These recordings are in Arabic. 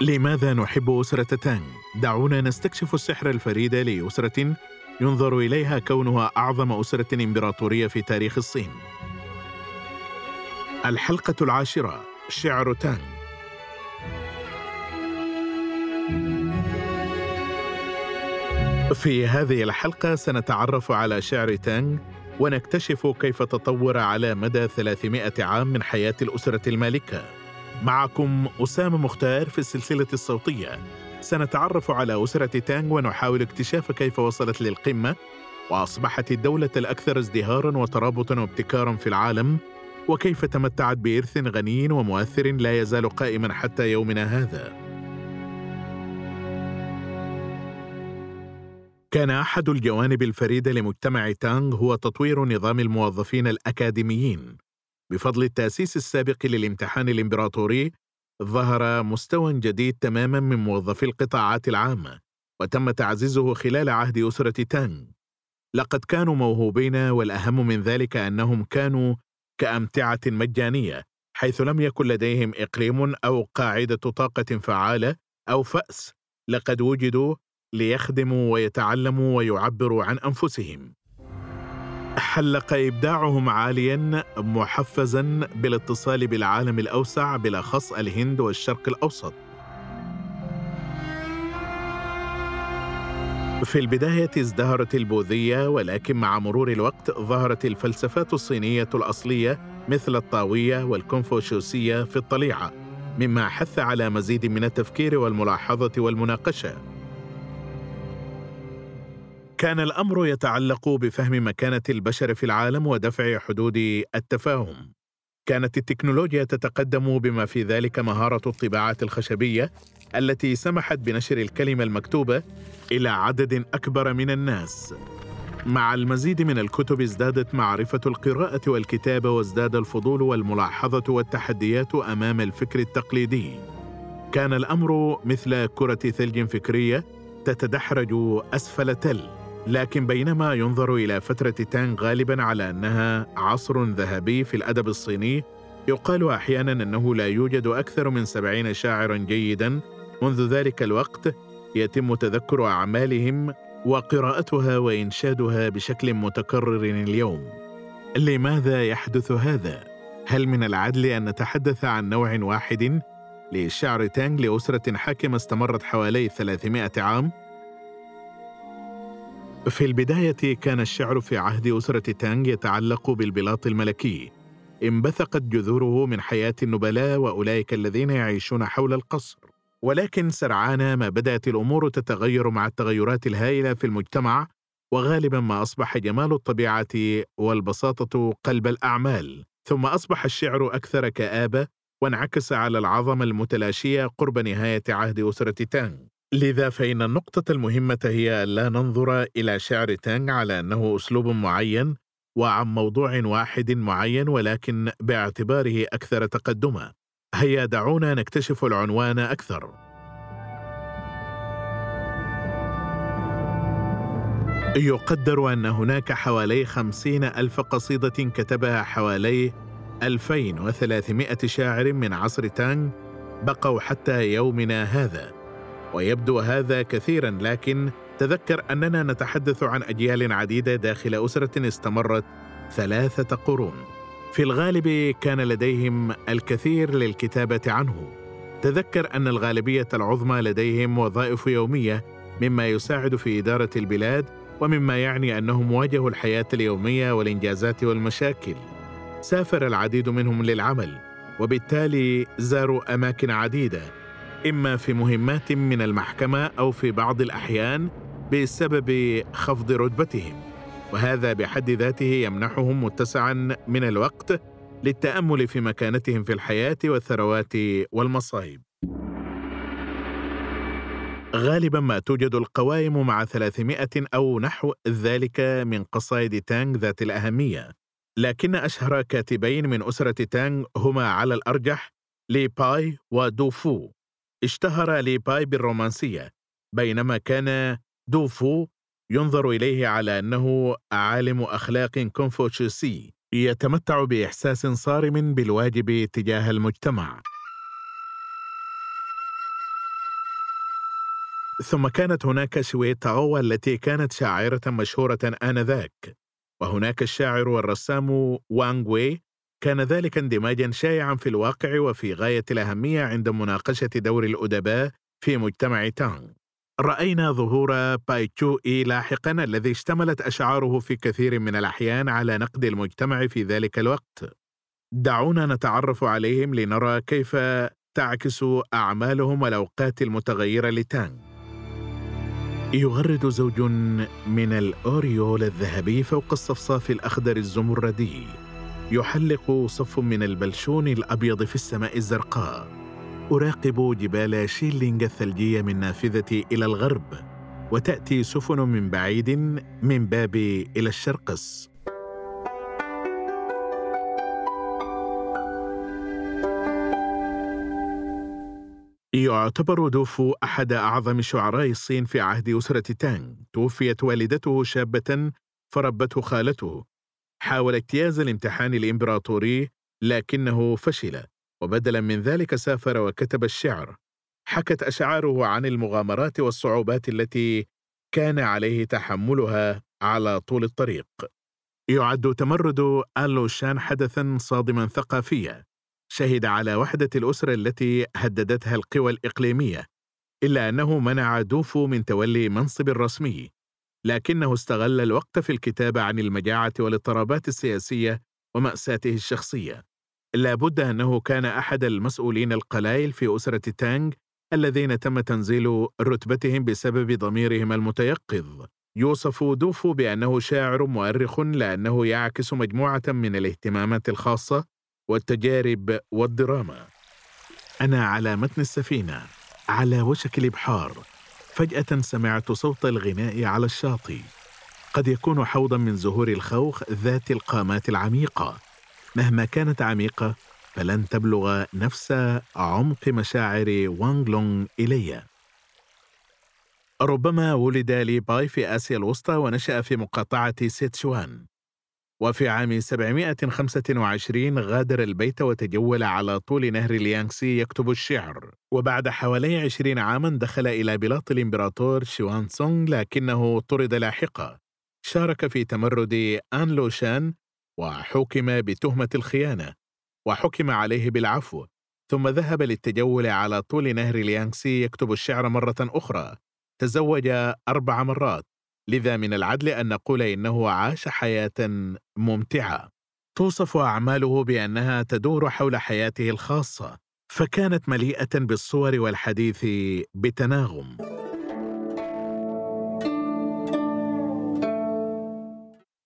لماذا نحب أسرة تانغ؟ دعونا نستكشف السحر الفريد لأسرة ينظر إليها كونها أعظم أسرة إمبراطورية في تاريخ الصين. الحلقة العاشرة شعر تانغ في هذه الحلقة سنتعرف على شعر تانغ ونكتشف كيف تطور على مدى 300 عام من حياة الأسرة المالكة. معكم أسامة مختار في السلسلة الصوتية. سنتعرف على أسرة تانغ ونحاول اكتشاف كيف وصلت للقمة وأصبحت الدولة الأكثر ازدهارا وترابطا وابتكارا في العالم وكيف تمتعت بإرث غني ومؤثر لا يزال قائما حتى يومنا هذا. كان أحد الجوانب الفريدة لمجتمع تانغ هو تطوير نظام الموظفين الأكاديميين. بفضل التأسيس السابق للامتحان الإمبراطوري، ظهر مستوى جديد تماما من موظفي القطاعات العامة، وتم تعزيزه خلال عهد أسرة تانغ. لقد كانوا موهوبين والأهم من ذلك أنهم كانوا كأمتعة مجانية، حيث لم يكن لديهم إقليم أو قاعدة طاقة فعالة أو فأس، لقد وجدوا ليخدموا ويتعلموا ويعبروا عن أنفسهم. حلق ابداعهم عاليا محفزا بالاتصال بالعالم الأوسع بالأخص الهند والشرق الأوسط. في البداية ازدهرت البوذية ولكن مع مرور الوقت ظهرت الفلسفات الصينية الأصلية مثل الطاوية والكونفوشيوسية في الطليعة مما حث على مزيد من التفكير والملاحظة والمناقشة. كان الأمر يتعلق بفهم مكانة البشر في العالم ودفع حدود التفاهم. كانت التكنولوجيا تتقدم بما في ذلك مهارة الطباعة الخشبية التي سمحت بنشر الكلمة المكتوبة إلى عدد أكبر من الناس. مع المزيد من الكتب ازدادت معرفة القراءة والكتابة وازداد الفضول والملاحظة والتحديات أمام الفكر التقليدي. كان الأمر مثل كرة ثلج فكرية تتدحرج أسفل تل. لكن بينما ينظر إلى فترة تانغ غالبا على أنها عصر ذهبي في الأدب الصيني يقال أحيانا أنه لا يوجد أكثر من سبعين شاعرا جيدا منذ ذلك الوقت يتم تذكر أعمالهم وقراءتها وإنشادها بشكل متكرر اليوم لماذا يحدث هذا؟ هل من العدل أن نتحدث عن نوع واحد لشعر تانغ لأسرة حاكمة استمرت حوالي 300 عام؟ في البداية كان الشعر في عهد أسرة تانغ يتعلق بالبلاط الملكي. انبثقت جذوره من حياة النبلاء وأولئك الذين يعيشون حول القصر. ولكن سرعان ما بدأت الأمور تتغير مع التغيرات الهائلة في المجتمع وغالبا ما أصبح جمال الطبيعة والبساطة قلب الأعمال. ثم أصبح الشعر أكثر كآبة وانعكس على العظمة المتلاشية قرب نهاية عهد أسرة تانغ. لذا فإن النقطة المهمة هي ألا ننظر إلى شعر تانغ على أنه أسلوب معين وعن موضوع واحد معين ولكن باعتباره أكثر تقدما. هيا دعونا نكتشف العنوان أكثر. يقدر أن هناك حوالي خمسين ألف قصيدة كتبها حوالي 2300 شاعر من عصر تانغ بقوا حتى يومنا هذا. ويبدو هذا كثيرا لكن تذكر أننا نتحدث عن أجيال عديدة داخل أسرة استمرت ثلاثة قرون. في الغالب كان لديهم الكثير للكتابة عنه. تذكر أن الغالبية العظمى لديهم وظائف يومية مما يساعد في إدارة البلاد ومما يعني أنهم واجهوا الحياة اليومية والإنجازات والمشاكل. سافر العديد منهم للعمل وبالتالي زاروا أماكن عديدة. إما في مهمات من المحكمة أو في بعض الأحيان بسبب خفض رتبتهم وهذا بحد ذاته يمنحهم متسعا من الوقت للتأمل في مكانتهم في الحياة والثروات والمصائب غالبا ما توجد القوائم مع 300 أو نحو ذلك من قصائد تانغ ذات الأهمية لكن أشهر كاتبين من أسرة تانغ هما على الأرجح لي باي ودوفو. اشتهر لي باي بالرومانسية بينما كان دوفو ينظر إليه على أنه عالم أخلاق كونفوشيوسي يتمتع بإحساس صارم بالواجب تجاه المجتمع. ثم كانت هناك شويتاو التي كانت شاعرة مشهورة آنذاك وهناك الشاعر والرسام وانغ وي كان ذلك اندماجا شائعا في الواقع وفي غاية الأهمية عند مناقشة دور الأدباء في مجتمع تانغ. رأينا ظهور بايتشو إي لاحقا الذي اشتملت أشعاره في كثير من الأحيان على نقد المجتمع في ذلك الوقت. دعونا نتعرف عليهم لنرى كيف تعكس أعمالهم الأوقات المتغيرة لتانغ. يغرد زوج من الأوريول الذهبي فوق الصفصاف الأخضر الزمردي. يحلق صف من البلشون الأبيض في السماء الزرقاء. أراقب جبال شيلينغ الثلجية من نافذتي إلى الغرب وتأتي سفن من بعيد من بابي إلى الشرقس. يعتبر دوفو أحد أعظم شعراء الصين في عهد أسرة تانغ. توفيت والدته شابة فربته خالته. حاول اجتياز الامتحان الإمبراطوري لكنه فشل وبدلا من ذلك سافر وكتب الشعر. حكت أشعاره عن المغامرات والصعوبات التي كان عليه تحملها على طول الطريق. يعد تمرد آلوشان حدثا صادما ثقافيا. شهد على وحدة الأسرة التي هددتها القوى الإقليمية إلا أنه منع دوفو من تولي منصب رسمي. لكنه استغل الوقت في الكتابة عن المجاعة والاضطرابات السياسية ومأساته الشخصية. لا بد أنه كان أحد المسؤولين القلائل في أسرة تانغ الذين تم تنزيل رتبتهم بسبب ضميرهم المتيقظ. يوصف دوفو بأنه شاعر مؤرخ لأنه يعكس مجموعة من الاهتمامات الخاصة والتجارب والدراما. أنا على متن السفينة على وشك الإبحار. فجأة سمعت صوت الغناء على الشاطئ. قد يكون حوضا من زهور الخوخ ذات القامات العميقة. مهما كانت عميقة فلن تبلغ نفس عمق مشاعر وانغ لونغ إلي ربما ولد لي باي في آسيا الوسطى ونشأ في مقاطعة سيتشوان. وفي عام 725 غادر البيت وتجول على طول نهر اليانغسي يكتب الشعر. وبعد حوالي 20 عاما دخل إلى بلاط الإمبراطور شوان سونغ لكنه طرد لاحقا. شارك في تمرد آن لوشان وحكم بتهمة الخيانة وحكم عليه بالعفو. ثم ذهب للتجول على طول نهر اليانغسي يكتب الشعر مرة أخرى. تزوج أربع مرات. لذا من العدل أن نقول إنه عاش حياة ممتعة. توصف أعماله بأنها تدور حول حياته الخاصة فكانت مليئة بالصور والحديث بتناغم.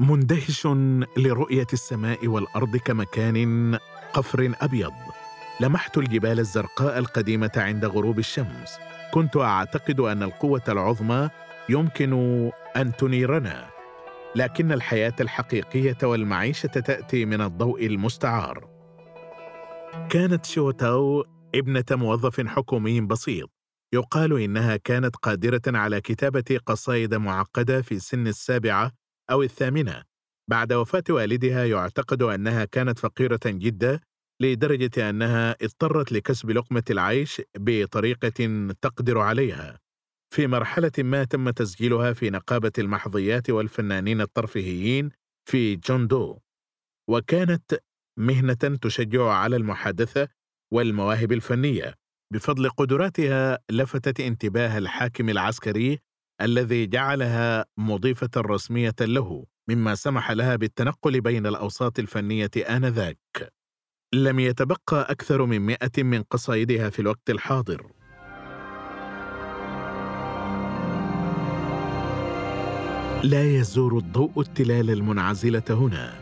مندهش لرؤية السماء والأرض كمكان قفر أبيض. لمحت الجبال الزرقاء القديمة عند غروب الشمس. كنت أعتقد أن القوة العظمى يمكن أن تنيرنا لكن الحياة الحقيقية والمعيشة تأتي من الضوء المستعار. كانت شوتاو ابنة موظف حكومي بسيط يقال إنها كانت قادرة على كتابة قصائد معقدة في سن السابعة أو الثامنة. بعد وفاة والدها يعتقد أنها كانت فقيرة جدا لدرجة أنها اضطرت لكسب لقمة العيش بطريقة تقدر عليها. في مرحلة ما تم تسجيلها في نقابة المحظيات والفنانين الترفيهيين في جوندو وكانت مهنة تشجع على المحادثة والمواهب الفنية. بفضل قدراتها لفتت انتباه الحاكم العسكري الذي جعلها مضيفة رسمية له مما سمح لها بالتنقل بين الأوساط الفنية آنذاك. لم يتبقى أكثر من مئة من قصائدها في الوقت الحاضر. لا يزور الضوء التلال المنعزلة هنا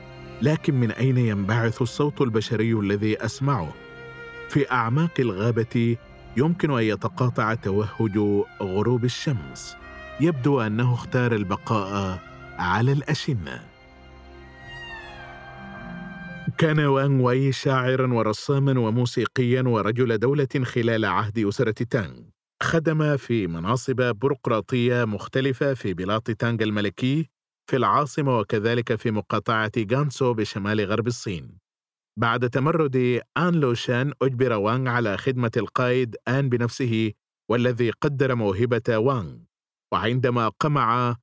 لكن من أين ينبعث الصوت البشري الذي أسمعه؟ في أعماق الغابة يمكن أن يتقاطع توهج غروب الشمس. يبدو أنه اختار البقاء على الأشنة. كان وان واي شاعرا ورساما وموسيقيا ورجل دولة خلال عهد أسرة تانغ. خدم في مناصب بيروقراطية مختلفة في بلاط تانغ الملكي في العاصمة وكذلك في مقاطعة غانسو بشمال غرب الصين. بعد تمرد آن لوشان أجبر وانغ على خدمة القائد آن بنفسه والذي قدر موهبة وانغ وعندما قمع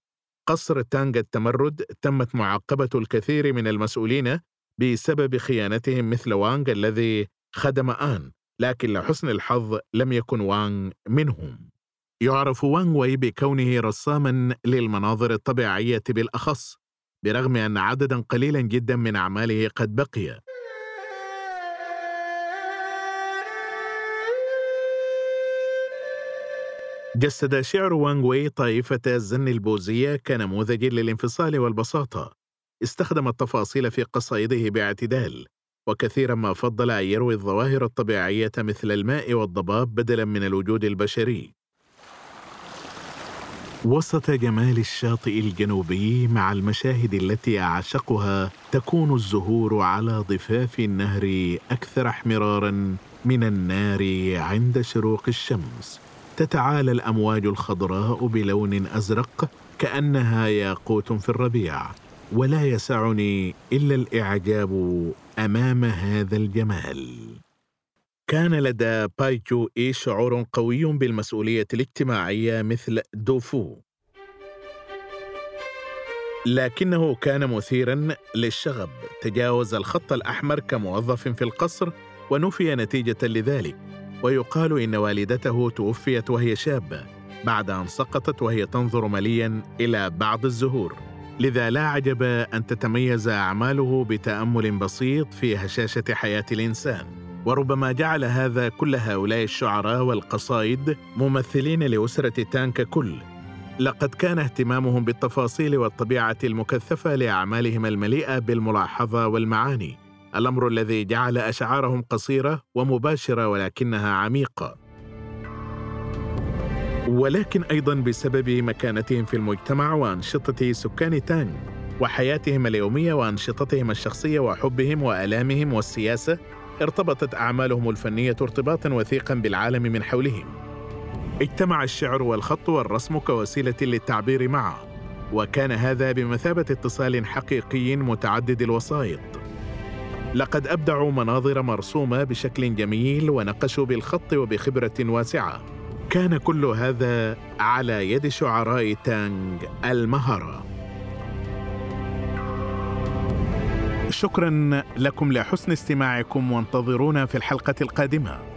قصر تانغ التمرد تمت معاقبة الكثير من المسؤولين بسبب خيانتهم مثل وانغ الذي خدم آن لكن لحسن الحظ لم يكن وانغ منهم. يعرف وانغ وي بكونه رساما للمناظر الطبيعية بالأخص برغم أن عددا قليلا جدا من أعماله قد بقي. جسد شعر وانغ وي طائفة الزن البوذية كنموذج للانفصال والبساطة. استخدم التفاصيل في قصائده باعتدال. وكثيرا ما فضل أن يروي الظواهر الطبيعية مثل الماء والضباب بدلا من الوجود البشري. وسط جمال الشاطئ الجنوبي مع المشاهد التي أعشقها تكون الزهور على ضفاف النهر أكثر احمرارا من النار عند شروق الشمس. تتعالى الأمواج الخضراء بلون أزرق كأنها ياقوت في الربيع. ولا يسعني إلا الإعجاب أمام هذا الجمال. كان لدى بايجو إي شعور قوي بالمسؤولية الاجتماعية مثل دوفو. لكنه كان مثيرا للشغب. تجاوز الخط الأحمر كموظف في القصر ونفي نتيجة لذلك ويقال إن والدته توفيت وهي شابة بعد أن سقطت وهي تنظر مليا إلى بعض الزهور. لذا لا عجب أن تتميز أعماله بتأمل بسيط في هشاشة حياة الإنسان. وربما جعل هذا كل هؤلاء الشعراء والقصائد ممثلين لأسرة تان ككل لقد كان اهتمامهم بالتفاصيل والطبيعة المكثفة لأعمالهم المليئة بالملاحظة والمعاني. الأمر الذي جعل أشعارهم قصيرة ومباشرة ولكنها عميقة. ولكن أيضا بسبب مكانتهم في المجتمع وأنشطة سكان تانغ وحياتهم اليومية وأنشطتهم الشخصية وحبهم وآلامهم والسياسة ارتبطت أعمالهم الفنية ارتباطا وثيقا بالعالم من حولهم. اجتمع الشعر والخط والرسم كوسيلة للتعبير معه وكان هذا بمثابة اتصال حقيقي متعدد الوسائط. لقد أبدعوا مناظر مرسومة بشكل جميل ونقشوا بالخط وبخبرة واسعة. كان كل هذا على يد شعراء تانغ المهارة. شكرا لكم لحسن استماعكم وانتظرونا في الحلقة القادمة.